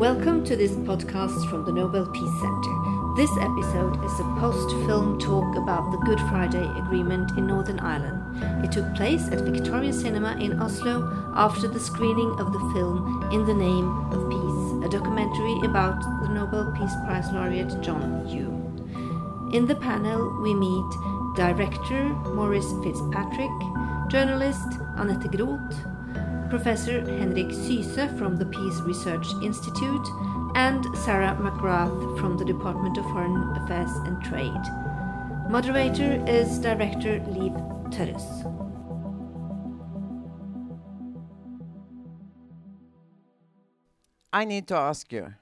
Welcome to this podcast from the Nobel Peace Center. This episode is a post film talk about the Good Friday Agreement in Northern Ireland. It took place at Victoria Cinema in Oslo after the screening of the film In the Name of Peace, a documentary about the Nobel Peace Prize laureate John Hume. In the panel, we meet director Maurice Fitzpatrick, journalist Annette Groth, Professor Henrik Syse from the Peace Research Institute, and Sarah McGrath from the Department of Foreign Affairs and Trade. Moderator is Director Liv Tørres. I need to ask you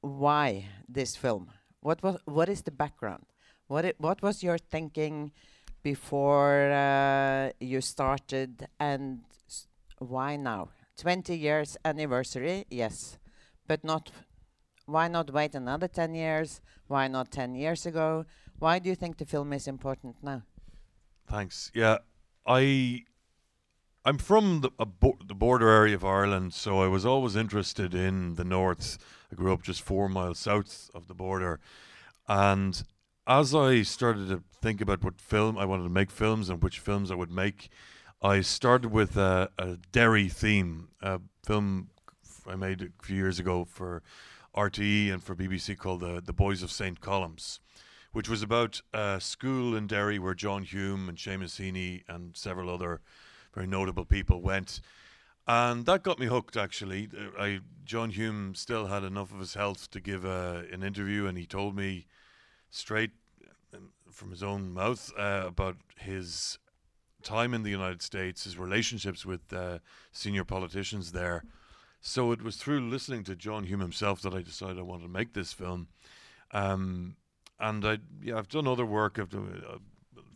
why this film? What was what is the background? What it, what was your thinking before uh, you started and why now? 20 years anniversary, yes, but not. Why not wait another 10 years? Why not 10 years ago? Why do you think the film is important now? Thanks. Yeah, I I'm from the bo the border area of Ireland, so I was always interested in the north. I grew up just four miles south of the border, and as I started to think about what film I wanted to make films and which films I would make, I started with a, a Derry theme, a film I made a few years ago for RTE and for BBC called the the Boys of St Columb's, which was about a school in Derry where John Hume and Seamus Heaney and several other very notable people went. And that got me hooked. Actually, uh, I John Hume still had enough of his health to give a, an interview, and he told me straight um, from his own mouth uh, about his time in the United States, his relationships with uh, senior politicians there. So it was through listening to John Hume himself that I decided I wanted to make this film. Um, and I, yeah, I've done other work. I've done a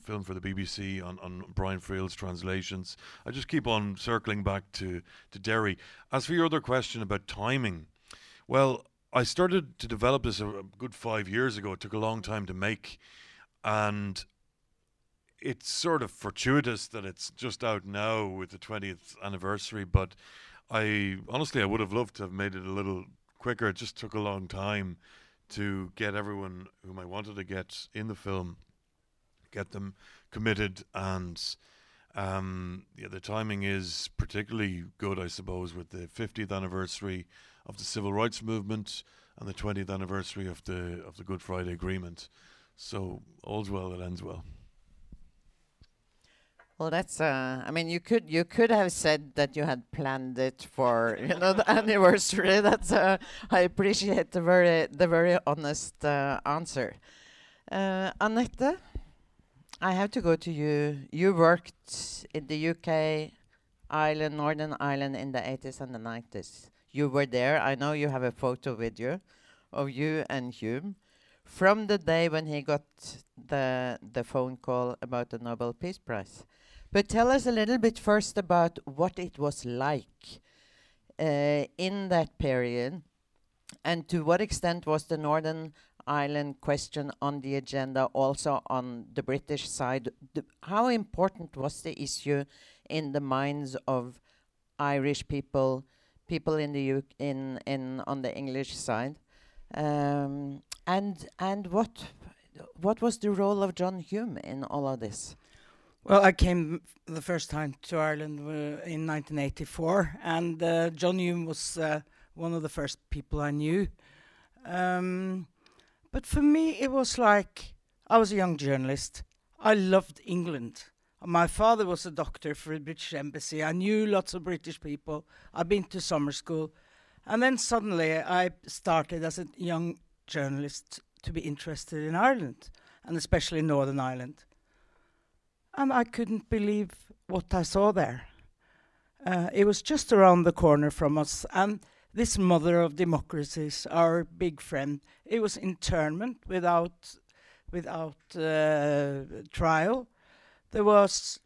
film for the BBC on, on Brian Friel's translations. I just keep on circling back to, to Derry. As for your other question about timing, well, I started to develop this a, a good five years ago. It took a long time to make. And it's sort of fortuitous that it's just out now with the 20th anniversary, but I honestly I would have loved to have made it a little quicker. It just took a long time to get everyone whom I wanted to get in the film, get them committed, and um, yeah, the timing is particularly good, I suppose, with the 50th anniversary of the civil rights movement and the 20th anniversary of the of the Good Friday Agreement. So all's well that ends well. Well, that's. Uh, I mean, you could you could have said that you had planned it for you know the anniversary. That's. Uh, I appreciate the very the very honest uh, answer. Uh, Annette, I have to go to you. You worked in the UK, Ireland, Northern Ireland in the 80s and the 90s. You were there. I know you have a photo with you, of you and Hume, from the day when he got the the phone call about the Nobel Peace Prize. But tell us a little bit first about what it was like uh, in that period, and to what extent was the Northern Ireland question on the agenda also on the British side? The how important was the issue in the minds of Irish people, people in the U in in on the English side, um, and and what what was the role of John Hume in all of this? Well, I came the first time to Ireland uh, in 1984, and uh, John Hume was uh, one of the first people I knew. Um, but for me, it was like I was a young journalist. I loved England. My father was a doctor for the British Embassy. I knew lots of British people. I'd been to summer school. And then suddenly I started as a young journalist to be interested in Ireland, and especially Northern Ireland and I couldn't believe what I saw there. Uh, it was just around the corner from us, and this mother of democracies, our big friend, it was internment without without uh, trial. There was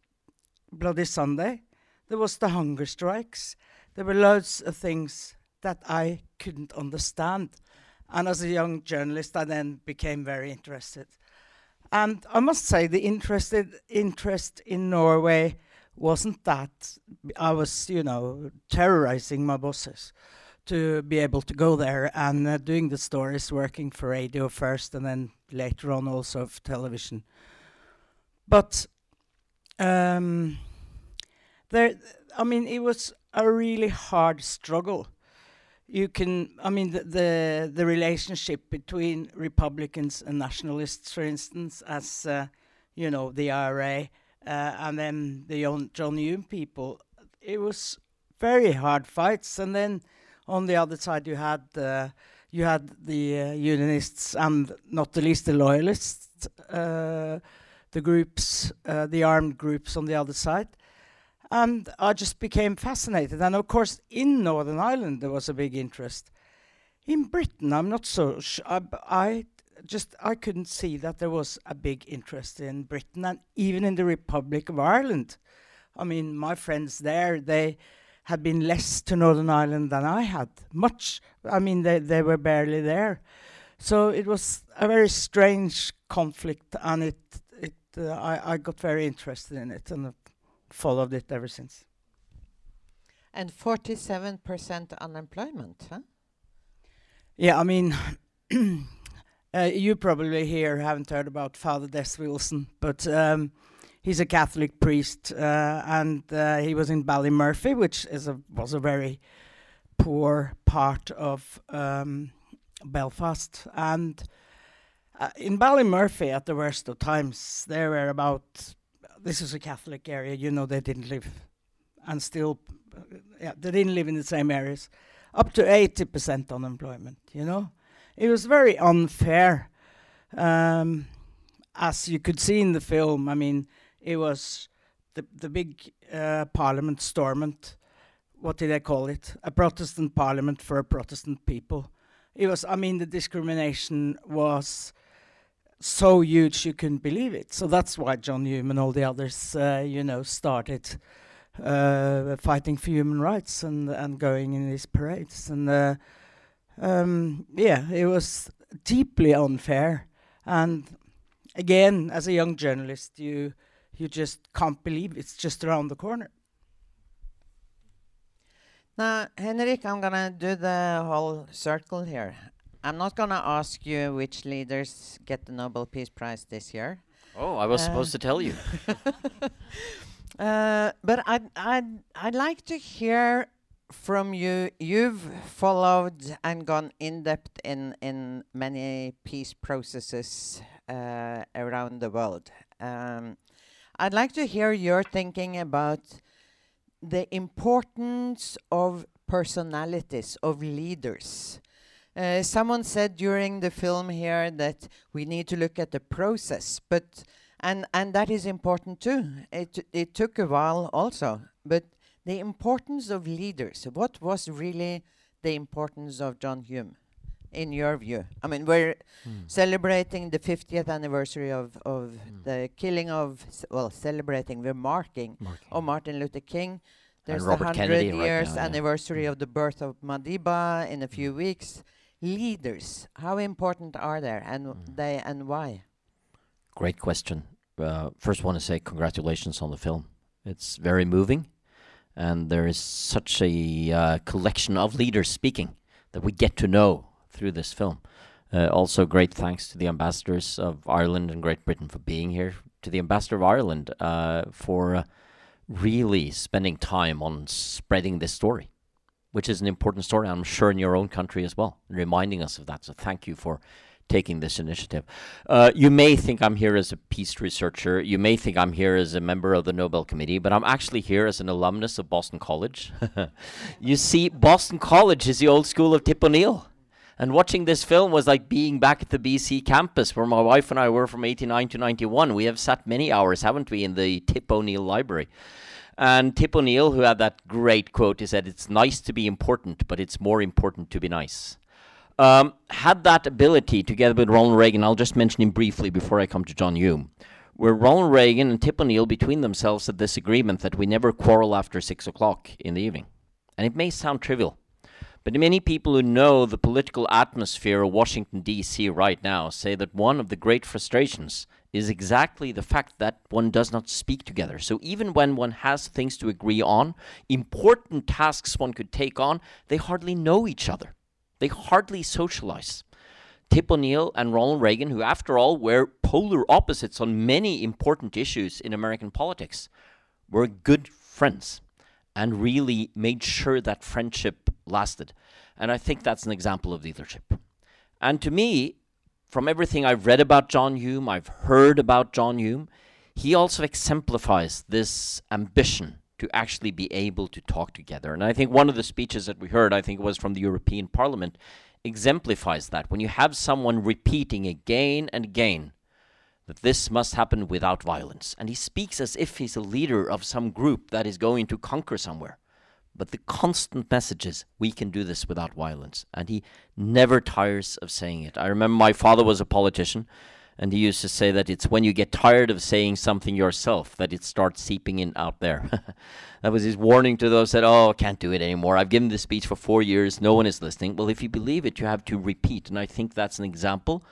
Bloody Sunday. There was the hunger strikes. There were loads of things that I couldn't understand. And as a young journalist, I then became very interested. And I must say, the interest in Norway wasn't that I was, you know, terrorizing my bosses. to be able to go there and uh, doing the stories, working for radio first, and then later on also for television. But um, there, I mean, it was a really hard struggle. You can, I mean, the, the, the relationship between Republicans and nationalists, for instance, as uh, you know, the IRA, uh, and then the John Hume people. It was very hard fights, and then on the other side you had uh, you had the uh, unionists and not the least the loyalists, uh, the groups, uh, the armed groups on the other side. And I just became fascinated. And of course, in Northern Ireland, there was a big interest. In Britain, I'm not so. I, I just I couldn't see that there was a big interest in Britain and even in the Republic of Ireland. I mean, my friends there, they had been less to Northern Ireland than I had. Much. I mean, they, they were barely there. So it was a very strange conflict, and it it uh, I, I got very interested in it and followed it ever since. And 47% unemployment, huh? Yeah, I mean, uh, you probably here haven't heard about Father Des Wilson, but um, he's a Catholic priest, uh, and uh, he was in Ballymurphy, which is a was a very poor part of um, Belfast, and uh, in Ballymurphy, at the worst of times, there were about this is a Catholic area. You know, they didn't live, and still, yeah, they didn't live in the same areas. Up to eighty percent unemployment. You know, it was very unfair. Um, as you could see in the film, I mean, it was the the big uh, parliament stormont. What did they call it? A Protestant parliament for a Protestant people. It was. I mean, the discrimination was so huge you couldn't believe it. So that's why John Hume and all the others, uh, you know, started uh, fighting for human rights and and going in these parades. And uh, um, yeah, it was deeply unfair. And again, as a young journalist, you you just can't believe it's just around the corner. Now, Henrik, I'm to do the whole circle here. I'm not going to ask you which leaders get the Nobel Peace Prize this year. Oh, I was uh, supposed to tell you. uh, but I'd, I'd, I'd like to hear from you. You've followed and gone in depth in, in many peace processes uh, around the world. Um, I'd like to hear your thinking about the importance of personalities, of leaders. Uh, someone said during the film here that we need to look at the process, but and and that is important too. It it took a while also, but the importance of leaders. What was really the importance of John Hume? in your view? I mean, we're mm. celebrating the 50th anniversary of, of mm. the killing of, well, celebrating, we're marking, marking. of Martin Luther King. There's the 100 Kennedy years right now, anniversary yeah. of the birth of Madiba in a few hmm. weeks. Leaders, how important are they and mm. they and why? Great question. Uh, first, want to say congratulations on the film. It's very moving, and there is such a uh, collection of leaders speaking that we get to know through this film. Uh, also, great thanks to the ambassadors of Ireland and Great Britain for being here. To the ambassador of Ireland uh, for uh, really spending time on spreading this story, which is an important story. I'm sure in your own country as well, reminding us of that. So, thank you for taking this initiative. Uh, you may think I'm here as a peace researcher. You may think I'm here as a member of the Nobel Committee, but I'm actually here as an alumnus of Boston College. you see, Boston College is the old school of Tip O'Neill. And watching this film was like being back at the BC campus where my wife and I were from 89 to 91. We have sat many hours, haven't we, in the Tip O'Neill Library. And Tip O'Neill, who had that great quote, he said, It's nice to be important, but it's more important to be nice. Um, had that ability together with Ronald Reagan. I'll just mention him briefly before I come to John Hume. Where Ronald Reagan and Tip O'Neill between themselves had this agreement that we never quarrel after six o'clock in the evening. And it may sound trivial, But many people who know the political atmosphere of Washington, D.C. right now say that one of the great frustrations is exactly the fact that one does not speak together. So even when one has things to agree on, important tasks one could take on, they hardly know each other. They hardly socialize. Tip O'Neill and Ronald Reagan, who after all were polar opposites on many important issues in American politics, were good friends and really made sure that friendship lasted. And I think that's an example of leadership. And to me, from everything I've read about John Hume, I've heard about John Hume, he also exemplifies this ambition to actually be able to talk together. And I think one of the speeches that we heard, I think it was from the European Parliament, exemplifies that. When you have someone repeating again and again that this must happen without violence. And he speaks as if he's a leader of some group that is going to conquer somewhere. But the constant message is, we can do this without violence. And he never tires of saying it. I remember my father was a politician, and he used to say that it's when you get tired of saying something yourself that it starts seeping in out there. that was his warning to those that, oh, I can't do it anymore. I've given this speech for four years, no one is listening. Well, if you believe it, you have to repeat. And I think that's an example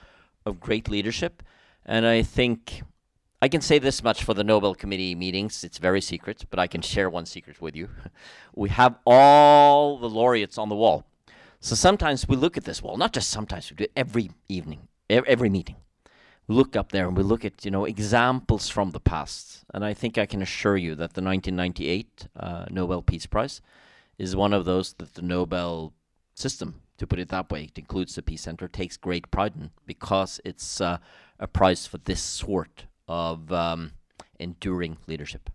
of great leadership and I think I can say this much for the Nobel Committee meetings. It's very secret, but I can share one secret with you. we have all the laureates on the wall. So sometimes we look at this wall, not just sometimes, we do it every evening, every meeting. We look up there and we look at, you know, examples from the past. And I think I can assure you that the 1998 uh, Nobel Peace Prize is one of those that the Nobel system, to put it that way, it includes the Peace Center, takes great pride in because it's uh, a prize for this sort of um, enduring leadership.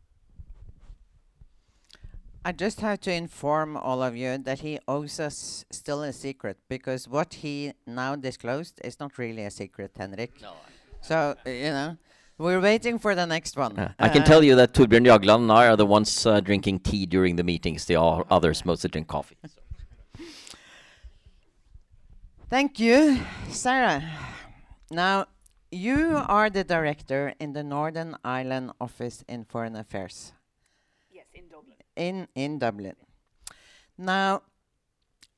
I just have to inform all of you that he owes us still a secret because what he now disclosed is not really a secret, Henrik. No. So, you know, we're waiting for the next one. Uh, I can tell you that Thorbjørn Jagland and I are the ones uh, drinking tea during the meetings. The others mostly drink coffee. Thank you, Sarah. Now, you are the director in the Northern Ireland office in Foreign Affairs. Yes, in Dublin. In in Dublin. Now,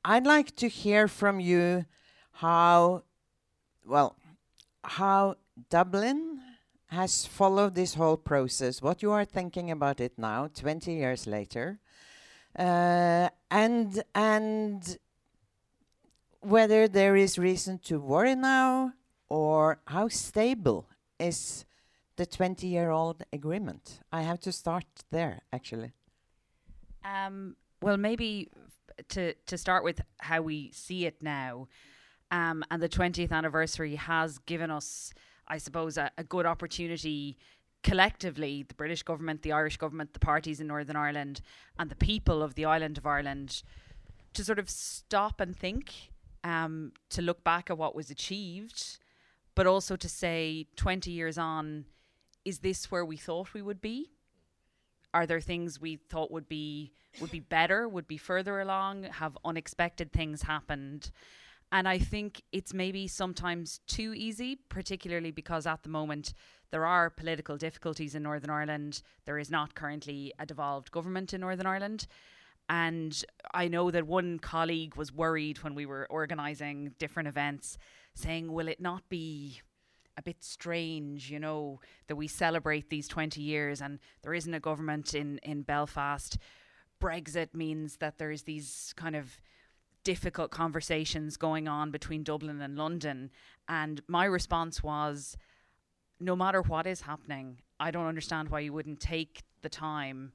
I'd like to hear from you how well how Dublin has followed this whole process, what you are thinking about it now, 20 years later, uh, and and whether there is reason to worry now or how stable is the 20 year old agreement? I have to start there, actually. Um, well, maybe to, to start with how we see it now, um, and the 20th anniversary has given us, I suppose, a, a good opportunity collectively the British government, the Irish government, the parties in Northern Ireland, and the people of the island of Ireland to sort of stop and think, um, to look back at what was achieved, but also to say 20 years on, is this where we thought we would be? Are there things we thought would be would be better, would be further along? Have unexpected things happened? And I think it's maybe sometimes too easy, particularly because at the moment there are political difficulties in Northern Ireland. There is not currently a devolved government in Northern Ireland. And I know that one colleague was worried when we were organising different events saying, will it not be a bit strange, you know, that we celebrate these 20 years and there isn't a government in, in Belfast? Brexit means that there's these kind of difficult conversations going on between Dublin and London. And my response was no matter what is happening, I don't understand why you wouldn't take the time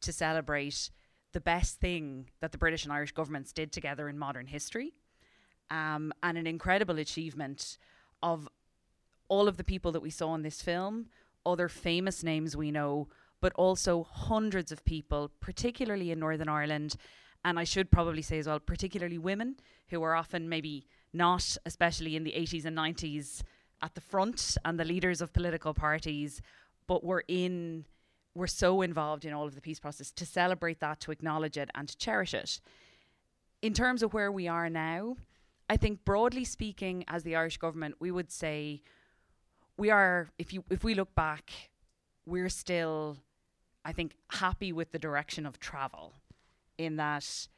to celebrate the best thing that the British and Irish governments did together in modern history um, and an incredible achievement of all of the people that we saw in this film, other famous names we know, but also hundreds of people, particularly in Northern Ireland. And I should probably say as well, particularly women who are often maybe not, especially in the 80s and 90s, at the front and the leaders of political parties, but were in were so involved in all of the peace process to celebrate that, to acknowledge it, and to cherish it. In terms of where we are now, I think broadly speaking, as the Irish government, we would say we are if you if we look back, we're still, I think, happy with the direction of travel, in that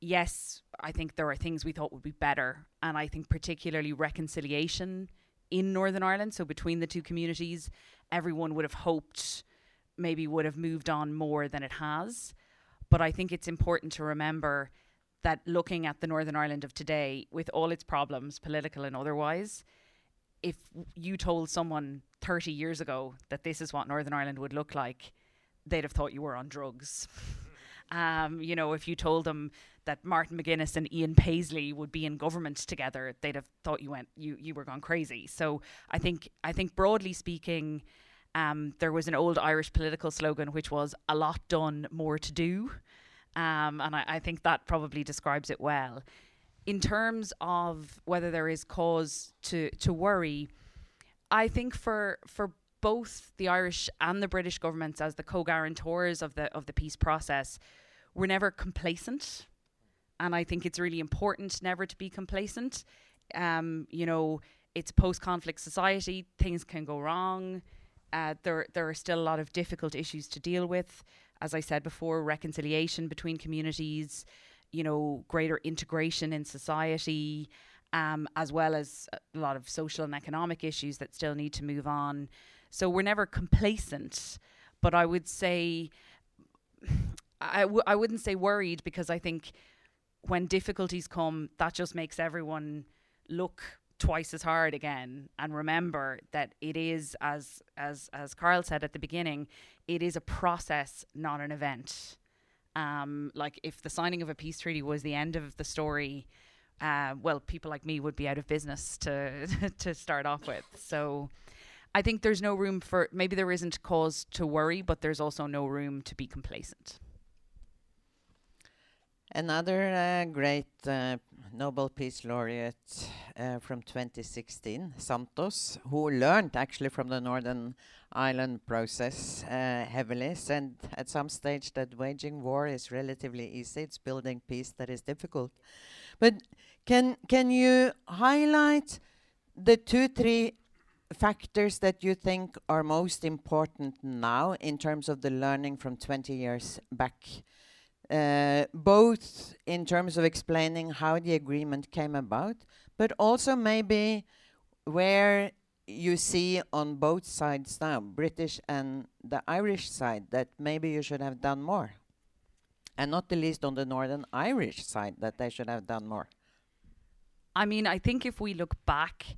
yes, I think there are things we thought would be better. And I think, particularly, reconciliation in Northern Ireland, so between the two communities, everyone would have hoped maybe would have moved on more than it has. But I think it's important to remember that looking at the Northern Ireland of today, with all its problems, political and otherwise, if you told someone 30 years ago that this is what Northern Ireland would look like, they'd have thought you were on drugs. um, you know, if you told them that Martin McGuinness and Ian Paisley would be in government together, they'd have thought you went you you were gone crazy. So I think I think broadly speaking, um, there was an old Irish political slogan which was "a lot done, more to do," um, and I, I think that probably describes it well. In terms of whether there is cause to to worry, I think for for both the Irish and the British governments as the co-guarantors of the of the peace process, we're never complacent, and I think it's really important never to be complacent. Um, you know, it's post-conflict society; things can go wrong. Uh, there there are still a lot of difficult issues to deal with. As I said before, reconciliation between communities, you know, greater integration in society. Um, as well as a lot of social and economic issues that still need to move on. So we're never complacent, but I would say I w- I wouldn't say worried because I think when difficulties come, that just makes everyone look twice as hard again. And remember that it is as as as Carl said at the beginning it is a process not an event. Um like if the signing of a peace treaty was the end of the story uh, well people like me would be out of business to to start off with. So I think there's no room for maybe there isn't cause to worry, but there's also no room to be complacent. Another uh, great uh, Nobel Peace Laureate uh, from 2016, Santos, who learned actually from the Northern Ireland process uh, heavily, said at some stage that waging war is relatively easy. It's building peace that is difficult. But can can you highlight the two, three factors that you think are most important now in terms of the learning from 20 years back? Uh, both in terms of explaining how the agreement came about, but also maybe where you see on both sides now, British and the Irish side, that maybe you should have done more. And not the least on the Northern Irish side, that they should have done more. I mean, I think if we look back,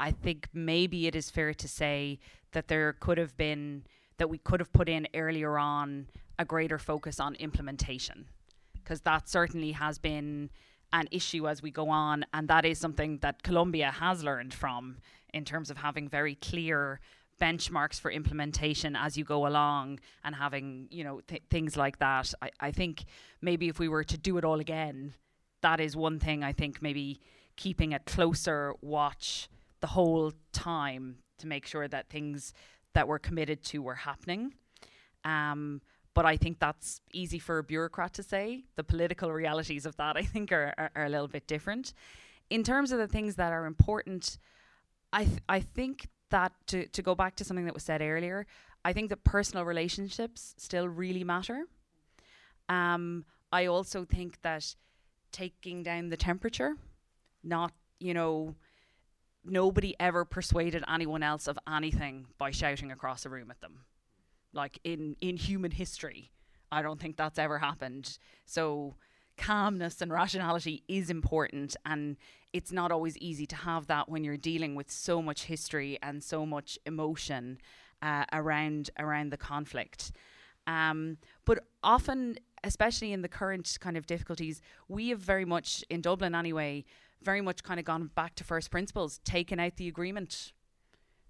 I think maybe it is fair to say that there could have been that we could have put in earlier on a greater focus on implementation because that certainly has been an issue as we go on and that is something that Colombia has learned from in terms of having very clear benchmarks for implementation as you go along and having you know th- things like that. I, I think maybe if we were to do it all again that is one thing I think maybe keeping a closer watch the whole time to make sure that things that we're committed to were happening. Um, but I think that's easy for a bureaucrat to say. The political realities of that, I think, are, are, are a little bit different. In terms of the things that are important, I th- I think that to, to go back to something that was said earlier, I think that personal relationships still really matter. Um, I also think that taking down the temperature, not, you know, nobody ever persuaded anyone else of anything by shouting across a room at them. Like in in human history, I don't think that's ever happened. So calmness and rationality is important and it's not always easy to have that when you're dealing with so much history and so much emotion uh, around around the conflict. Um, but often, especially in the current kind of difficulties, we have very much in Dublin anyway very much kind of gone back to first principles, taken out the agreement,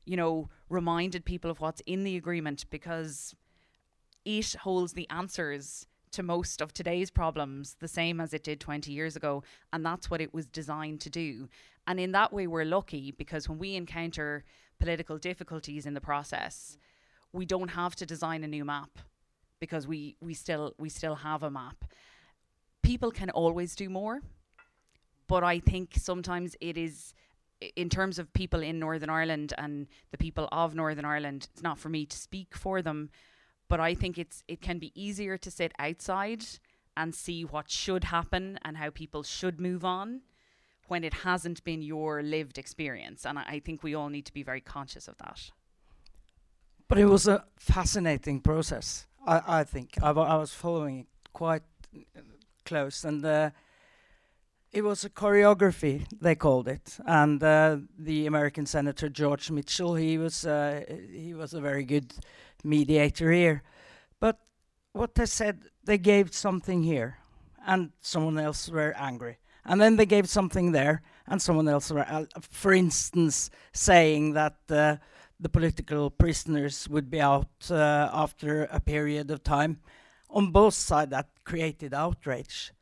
you know, reminded people of what's in the agreement because it holds the answers to most of today's problems the same as it did 20 years ago. And that's what it was designed to do. And in that way, we're lucky because when we encounter political difficulties in the process, we don't have to design a new map because we, we still we still have a map. People can always do more but I think sometimes it is in terms of people in Northern Ireland and the people of Northern Ireland, it's not for me to speak for them, but I think it's it can be easier to sit outside and see what should happen and how people should move on when it hasn't been your lived experience. And I, I think we all need to be very conscious of that. But it was a fascinating process. I, I think I, I was following it quite close, and uh, it was a choreography they called it. And uh, the American Senator George Mitchell, he was uh, he was a very good mediator here. But what they said, they gave something here, and someone else were angry, and then they gave something there, and someone else were, uh, for instance, saying that uh, the political prisoners would be out uh, after a period of time. On both sides, that created outrage.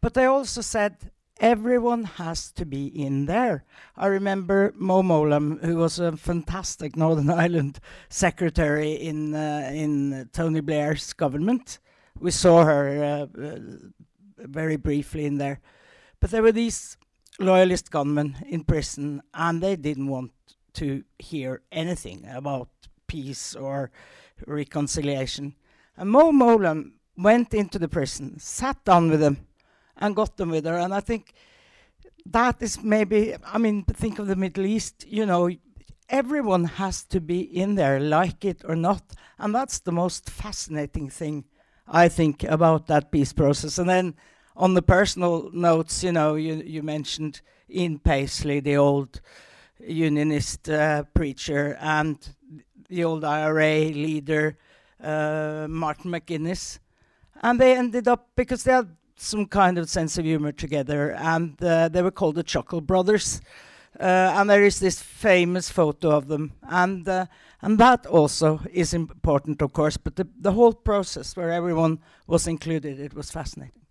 But they also said everyone has to be in there. I remember Mo Mowlam, who was a fantastic Northern Ireland secretary in uh, in Tony Blair's government. We saw her uh, uh, very briefly in there, but there were these loyalist gunmen in prison, and they didn't want to hear anything about peace or reconciliation. And Mo Mowlam went into the prison, sat down with them, and got them with her. And I think that is maybe, I mean, think of the Middle East, you know, everyone has to be in there, like it or not. And that's the most fascinating thing, I think, about that peace process. And then on the personal notes, you know, you, you mentioned Ian Paisley, the old unionist uh, preacher, and the old IRA leader, uh, Martin McGuinness. And they ended up, because they had some kind of sense of humor together, and uh, they were called the Chuckle Brothers. Uh, and there is this famous photo of them, and uh, and that also is important, of course. But the the whole process where everyone was included, it was fascinating.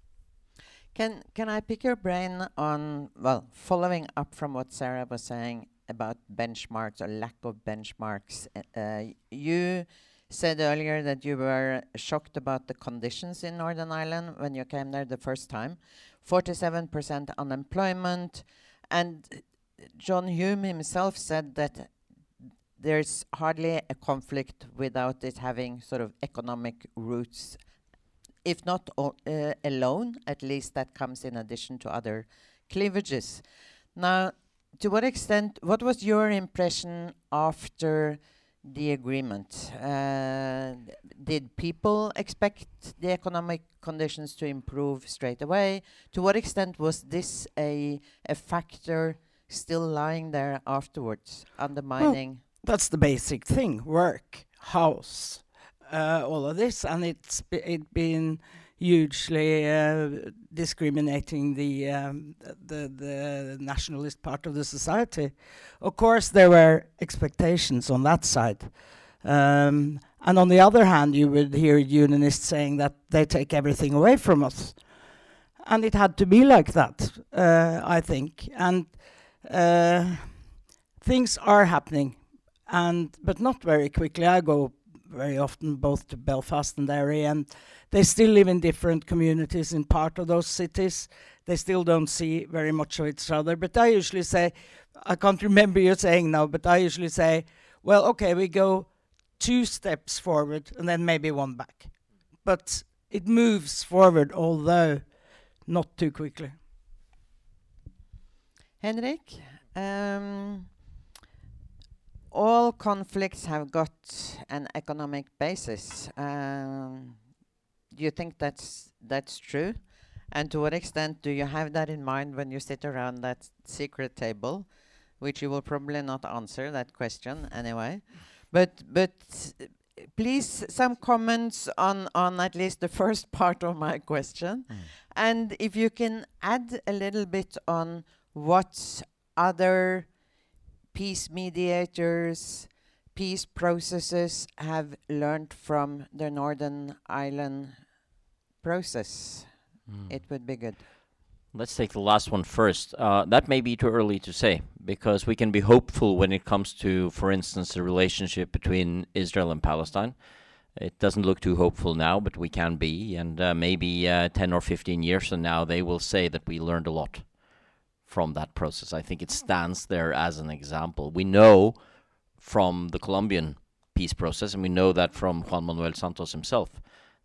Can can I pick your brain on well, following up from what Sarah was saying about benchmarks or lack of benchmarks? Uh, you said earlier that you were shocked about the conditions in Northern Ireland when you came there the first time. 47% unemployment. And John Hume himself said that there's hardly a conflict without it having sort of economic roots. If not uh, alone, at least that comes in addition to other cleavages. Now, to what extent, what was your impression after the agreement. Uh, did people expect the economic conditions to improve straight away? To what extent was this a, a factor still lying there afterwards, undermining? Well, that's the basic thing work, house, uh, all of this. And it's it been hugely uh, discriminating the, um, the the nationalist part of the society. Of course, there were expectations on that side, um, and on the other hand, you would hear unionists saying that they take everything away from us, and it had to be like that, uh, I think, and. Uh, things are happening, and but not very quickly. I go very often both to Belfast and Derry, and they still live in different communities in part of those cities. They still don't see very much of each other. But I usually say, I can't remember you saying now, but I usually say, well, okay, we go two steps forward and then maybe one back. But it moves forward, although not too quickly. Henrik, um, all conflicts have got an economic basis. Um, do you think that's that's true? And to what extent do you have that in mind when you sit around that secret table, which you will probably not answer that question anyway? But but please some comments on on at least the first part of my question, mm. and if you can add a little bit on what other peace mediators, peace processes have learned from the Northern Ireland process? Mm. It would be good. Let's take the last one first. Uh, that may be too early to say because we can be hopeful when it comes to, for instance, the relationship between Israel and Palestine. It doesn't look too hopeful now, but we can be. And uh, maybe uh, 10 or 15 years from now, they will say that we learned a lot from that process. I think it oh. stands there as an example. We know from the Colombian peace process, and we know that from Juan Manuel Santos himself,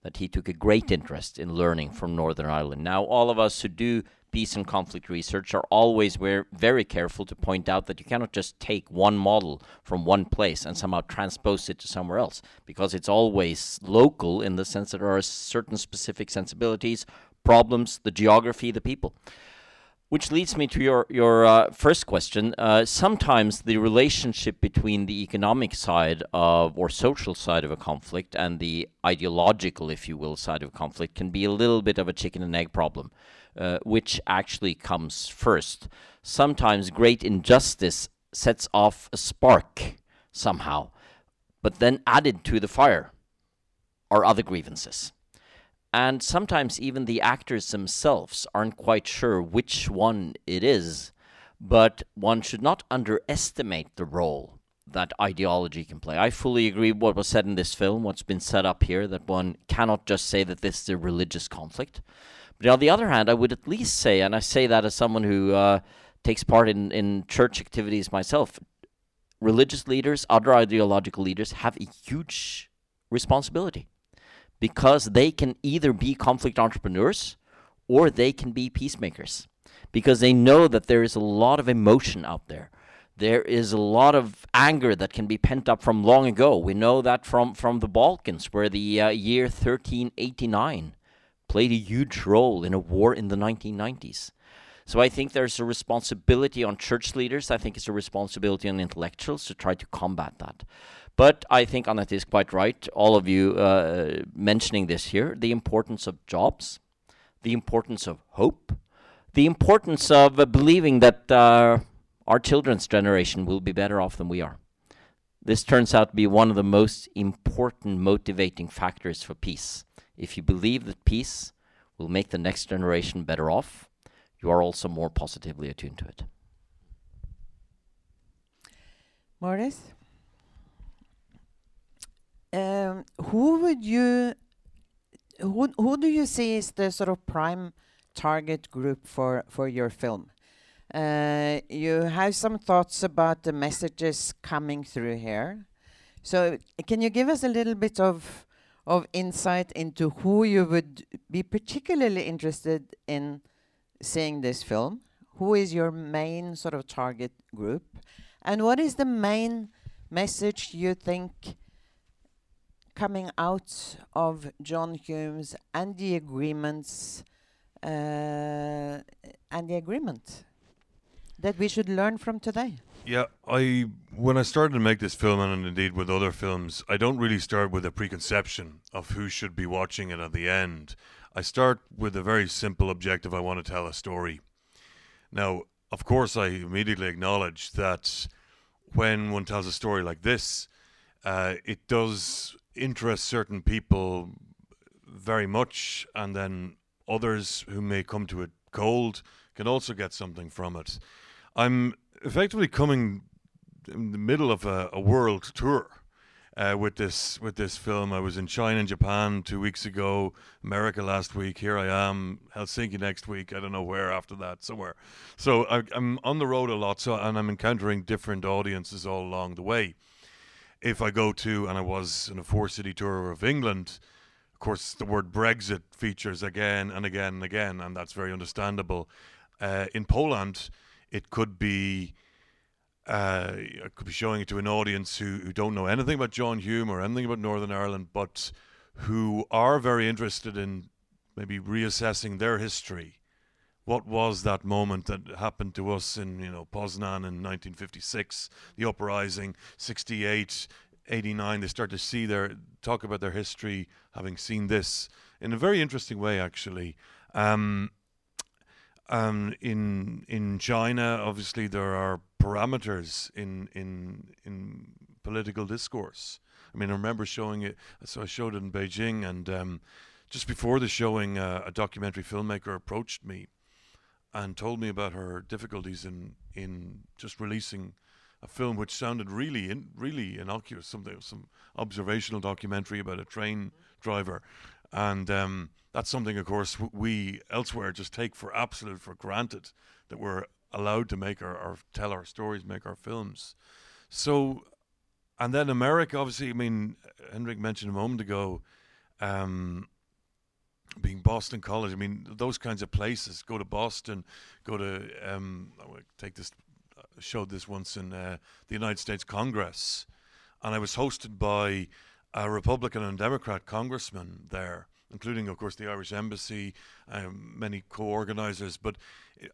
that he took a great interest in learning from Northern Ireland. Now, all of us who do peace and conflict research are always very careful to point out that you cannot just take one model from one place and somehow transpose it to somewhere else, because it's always local in the sense that there are certain specific sensibilities, problems, the geography, the people. Which leads me to your your uh, first question. Uh, sometimes the relationship between the economic side of or social side of a conflict and the ideological, if you will, side of a conflict can be a little bit of a chicken and egg problem. Uh, which actually comes first. Sometimes great injustice sets off a spark somehow, but then added to the fire are other grievances. And sometimes even the actors themselves aren't quite sure which one it is, but one should not underestimate the role that ideology can play. I fully agree with what was said in this film, what's been set up here, that one cannot just say that this is a religious conflict. But on the other hand, I would at least say, and I say that as someone who uh, takes part in, in church activities myself, religious leaders, other ideological leaders have a huge responsibility because they can either be conflict entrepreneurs or they can be peacemakers because they know that there is a lot of emotion out there. There is a lot of anger that can be pent up from long ago. We know that from, from the Balkans, where the uh, year 1389 played a huge role in a war in the 1990s. So I think there's a responsibility on church leaders. I think it's a responsibility on intellectuals to try to combat that. But I think Annette is quite right, all of you uh, mentioning this here, the importance of jobs, the importance of hope, the importance of uh, believing that uh, our children's generation will be better off than we are. This turns out to be one of the most important motivating factors for peace. If you believe that peace will make the next generation better off, you are also more positively attuned to it. Maurice? Um, who would you who who do you see is the sort of prime target group for for your film? Uh, you have some thoughts about the messages coming through here. So can you give us a little bit of of insight into who you would be particularly interested in seeing this film. Who is your main sort of target group? And what is the main message you think coming out of John Hume's and the agreements uh, and the agreement that we should learn from today? Yeah, I when I started to make this film, and indeed with other films, I don't really start with a preconception of who should be watching it at the end. I start with a very simple objective: I want to tell a story. Now, of course, I immediately acknowledge that when one tells a story like this, uh, it does interest certain people very much, and then others who may come to it cold can also get something from it. I'm effectively coming in the middle of a, a world tour. Uh, with this with this film. I was in China and Japan two weeks ago, America last week. Here I am, Helsinki next week. I don't know where after that, somewhere. So I, am on the road a lot, so and I'm encountering different audiences all along the way. If I go to, and I was in a four-city tour of England, of course the word Brexit features again and again and again, and that's very understandable. Uh, in Poland it could be uh, I could be showing it to an audience who, who don't know anything about John Hume or anything about Northern Ireland, but who are very interested in maybe reassessing their history. What was that moment that happened to us in you know Poznan in 1956, the uprising, 68, 89? They start to see their talk about their history, having seen this in a very interesting way, actually. Um, um, in in China, obviously there are parameters in in in political discourse. I mean, I remember showing it. So I showed it in Beijing, and um, just before the showing, uh, a documentary filmmaker approached me and told me about her difficulties in in just releasing a film which sounded really in, really innocuous, something some observational documentary about a train driver, and um, that's something, of course, we elsewhere just take for absolute for granted that we're allowed to make our, our tell our stories, make our films. So, and then America, obviously, I mean, Hendrik mentioned a moment ago, Um, being Boston College, I mean, those kinds of places. Go to Boston, go to um, I will take this. uh, Showed this once in uh, the United States Congress, and I was hosted by a Republican and Democrat congressman there, including, of course, the Irish Embassy, um, many co-organizers. But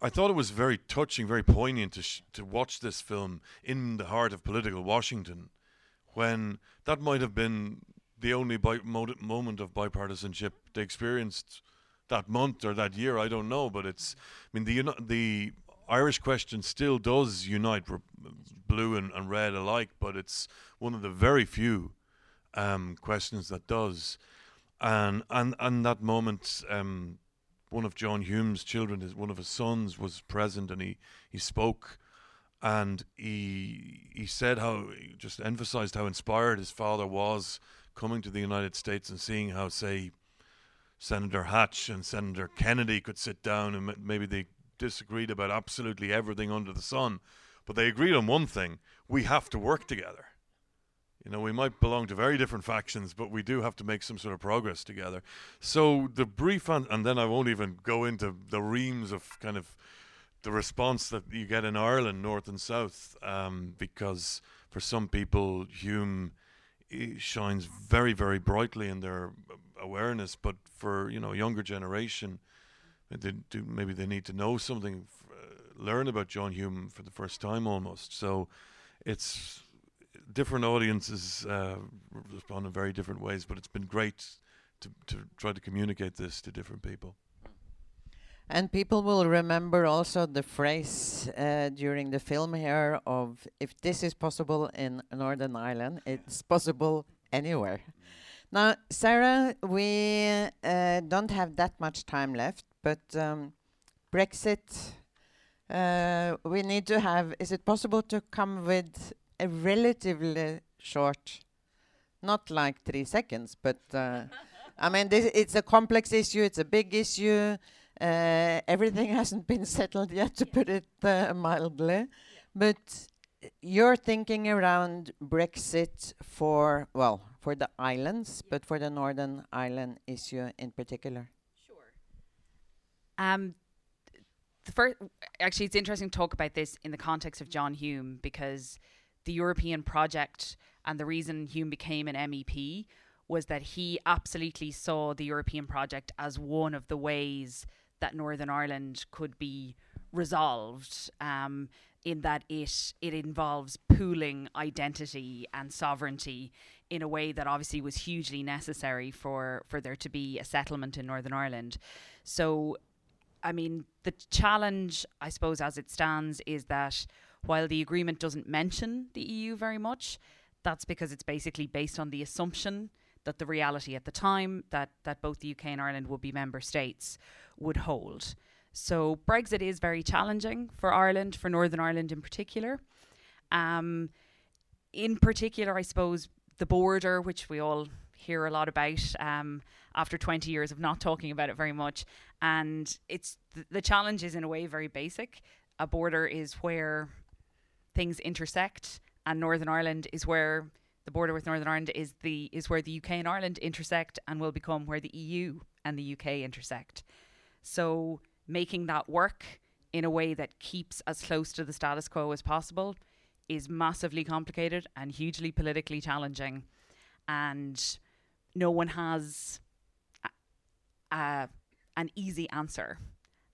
I thought it was very touching, very poignant to sh- to watch this film in the heart of political Washington, when that might have been the only bi- mo- moment of bipartisanship they experienced that month or that year. I don't know, but it's. I mean, the the Irish question still does unite re- blue and, and red alike, but it's one of the very few um, questions that does. And and and that moment, um, one of John Hume's children, his one of his sons, was present, and he he spoke, and he he said how he just emphasized how inspired his father was coming to the United States and seeing how say Senator Hatch and Senator Kennedy could sit down and maybe they disagreed about absolutely everything under the sun, but they agreed on one thing: we have to work together. You know, we might belong to very different factions, but we do have to make some sort of progress together. So the brief, and, and then I won't even go into the reams of kind of the response that you get in Ireland, North and South, um, because for some people, Hume shines very, very brightly in their awareness, but for you know younger generation, they do maybe they need to know something, uh, learn about John Hume for the first time almost. So it's different audiences uh, respond in very different ways, but it's been great to, to try to communicate this to different people. And people will remember also the phrase uh, during the film here of if this is possible in Northern Ireland, it's possible anywhere. Now, Sarah, we uh, don't have that much time left, but um, Brexit, uh, we need to have, is it possible to come with a relatively short, not like three seconds, but uh, I mean, this, it's a complex issue, it's a big issue. Uh, everything hasn't been settled yet, to put it uh, mildly. But uh, you're thinking around Brexit for, well, for the islands, but for the Northern Ireland issue in particular. Sure. Um, the first, actually, it's interesting to talk about this in the context of John Hume because the European project and the reason Hume became an MEP was that he absolutely saw the European project as one of the ways that Northern Ireland could be resolved. Um, in that it it involves pooling identity and sovereignty in a way that obviously was hugely necessary for for there to be a settlement in Northern Ireland. So I mean, the challenge, I suppose, as it stands, is that while the agreement doesn't mention the EU very much, that's because it's basically based on the assumption that the reality at the time that, that both the UK and Ireland would be member states would hold. So Brexit is very challenging for Ireland, for Northern Ireland in particular. Um, in particular, I suppose the border, which we all hear a lot about um, after 20 years of not talking about it very much. And it's th- the challenge is in a way very basic. A border is where things intersect, and Northern Ireland is where the border with Northern Ireland is the is where the UK and Ireland intersect and will become where the EU and the UK intersect. So making that work in a way that keeps as close to the status quo as possible is massively complicated and hugely politically challenging. And no one has a, a, an easy answer.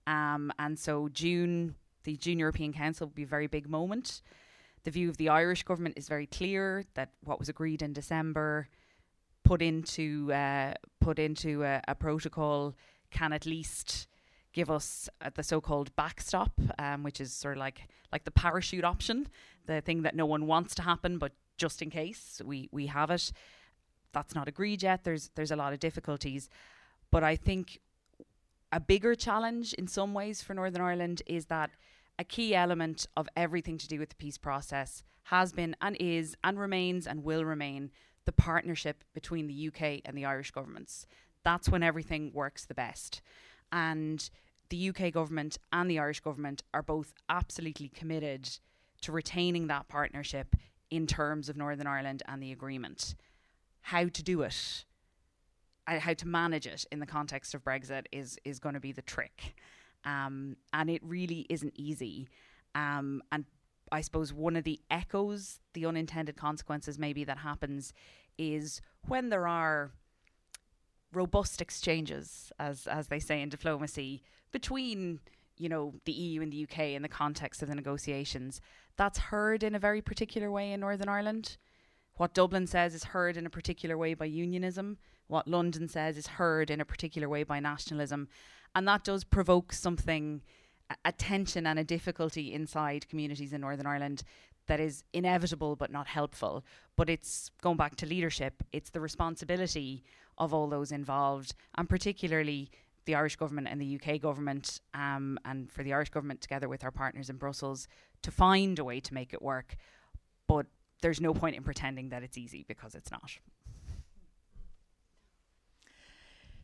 Um, and so June, the June European Council will be a very big moment. The view of the Irish government is very clear that what was agreed in December put into uh, put into a, a protocol can at least give us uh, the so-called backstop, um, which is sort of like like the parachute option, the thing that no one wants to happen, but just in case we we have it. That's not agreed yet. There's there's a lot of difficulties, but I think a bigger challenge in some ways for Northern Ireland is that a key element of everything to do with the peace process has been and is and remains and will remain the partnership between the UK and the Irish governments. That's when everything works the best. And the UK government and the Irish government are both absolutely committed to retaining that partnership in terms of Northern Ireland and the agreement. How to do it uh, how to manage it in the context of Brexit is is going to be the trick, um, and it really isn't easy. Um, and I suppose one of the echoes, the unintended consequences, maybe that happens, is when there are robust exchanges, as as they say in diplomacy, between you know the EU and the UK in the context of the negotiations. That's heard in a very particular way in Northern Ireland. What Dublin says is heard in a particular way by unionism. What London says is heard in a particular way by nationalism, and that does provoke something, a, tension and a difficulty inside communities in Northern Ireland that is inevitable but not helpful. But it's going back to leadership. It's the responsibility of all those involved, and particularly the Irish government and the UK government, um, and for the Irish government together with our partners in Brussels to find a way to make it work. But there's no point in pretending that it's easy because it's not.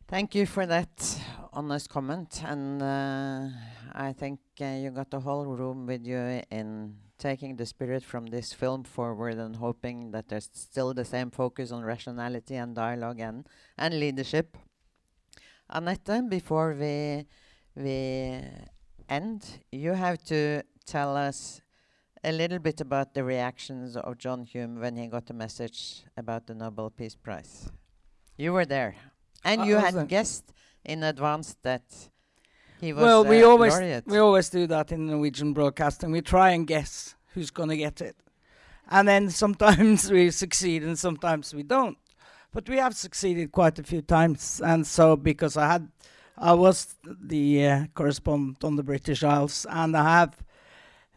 Thank you for that honest comment, and uh, I think uh, you got the whole room with you in taking the spirit from this film forward and hoping that there's still the same focus on rationality and dialogue and, and leadership. Annette, before we we end, you have to tell us a little bit about the reactions of John Hume when he got the message about the Nobel Peace Prize. You were there, and I you had guessed in advance that he was well, we uh, always laureate. we always do that in Norwegian broadcasting. We try and guess who's going to get it, and then sometimes we succeed and sometimes we don't. But we have succeeded quite a few times, and so because I had, I was the uh, correspondent on the British Isles, and I have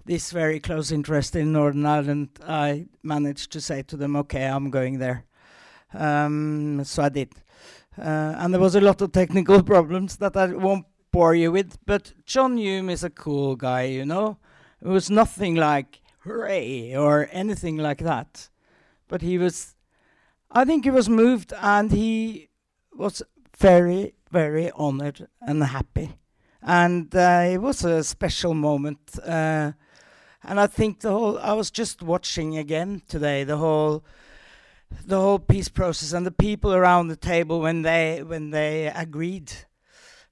this very close interest in Northern Ireland. I managed to say to them, "Okay, I'm going there," um, so I did. Uh, and there was a lot of technical problems that I won't bore you with. But John Hume is a cool guy, you know. It was nothing like hooray or anything like that. But he was, I think he was moved and he was very, very honored and happy. And uh, it was a special moment. Uh, and I think the whole, I was just watching again today the whole the whole peace process and the people around the table when they when they agreed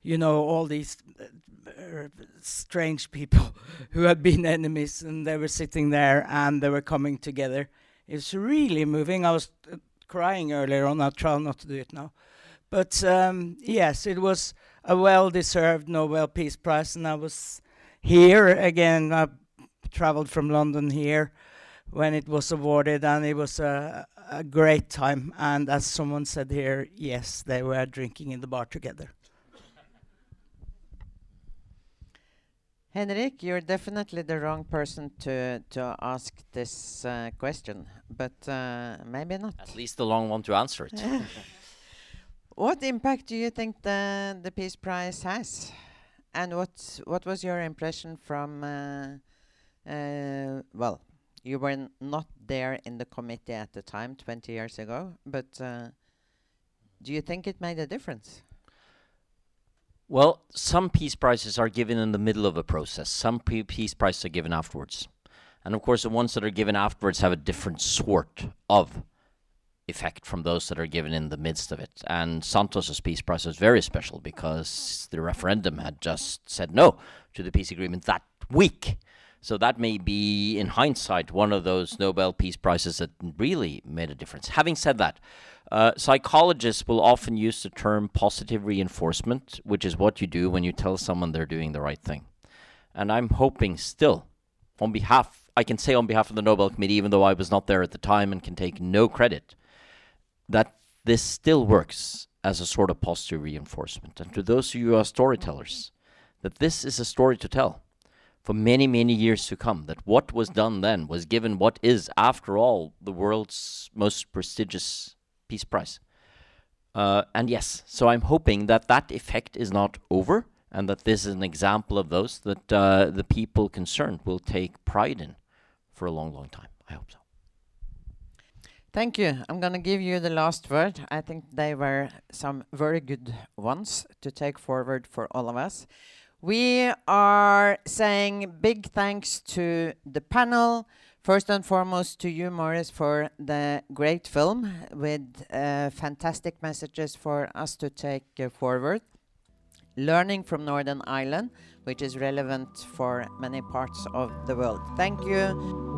you know all these uh, strange people who had been enemies and they were sitting there and they were coming together. It's really moving. I was uh, crying earlier on. I'll try not to do it now. But um, yes it was a well deserved nobel peace prize and i was here again. I traveled from london here when it was awarded and it was a, a great time. And as someone said here yes they were drinking in the bar together Henrik, you're definitely the wrong person to to ask this uh, question, but uh, maybe not. At least the long one to answer it. What impact do you think the the Peace Prize has, and what what was your impression from? Uh, uh, well, you were not there in the committee at the time, 20 years ago, but uh, do you think it made a difference? Well, some peace prizes are given in the middle of a process. Some peace prizes are given afterwards. And of course, the ones that are given afterwards have a different sort of effect from those that are given in the midst of it. And Santos's peace prize was very special because the referendum had just said no to the peace agreement that week. So that may be, in hindsight, one of those Nobel Peace Prizes that really made a difference. Having said that, uh, psychologists will often use the term positive reinforcement, which is what you do when you tell someone they're doing the right thing. And I'm hoping still, on behalf, I can say on behalf of the Nobel Committee, even though I was not there at the time and can take no credit, that this still works as a sort of positive reinforcement. And to those of you who are storytellers, that this is a story to tell for many, many years to come. That what was done then was given what is, after all, the world's most prestigious peace prize. Uh, and yes, so I'm hoping that that effect is not over, and that this is an example of those that uh, the people concerned will take pride in for a long, long time. I hope so. Thank you. I'm going to give you the last word. I think they were some very good ones to take forward for all of us. We are saying big thanks to the panel First and foremost, to you, Maurice, for the great film with uh, fantastic messages for us to take uh, forward. Learning from Northern Ireland, which is relevant for many parts of the world. Thank you.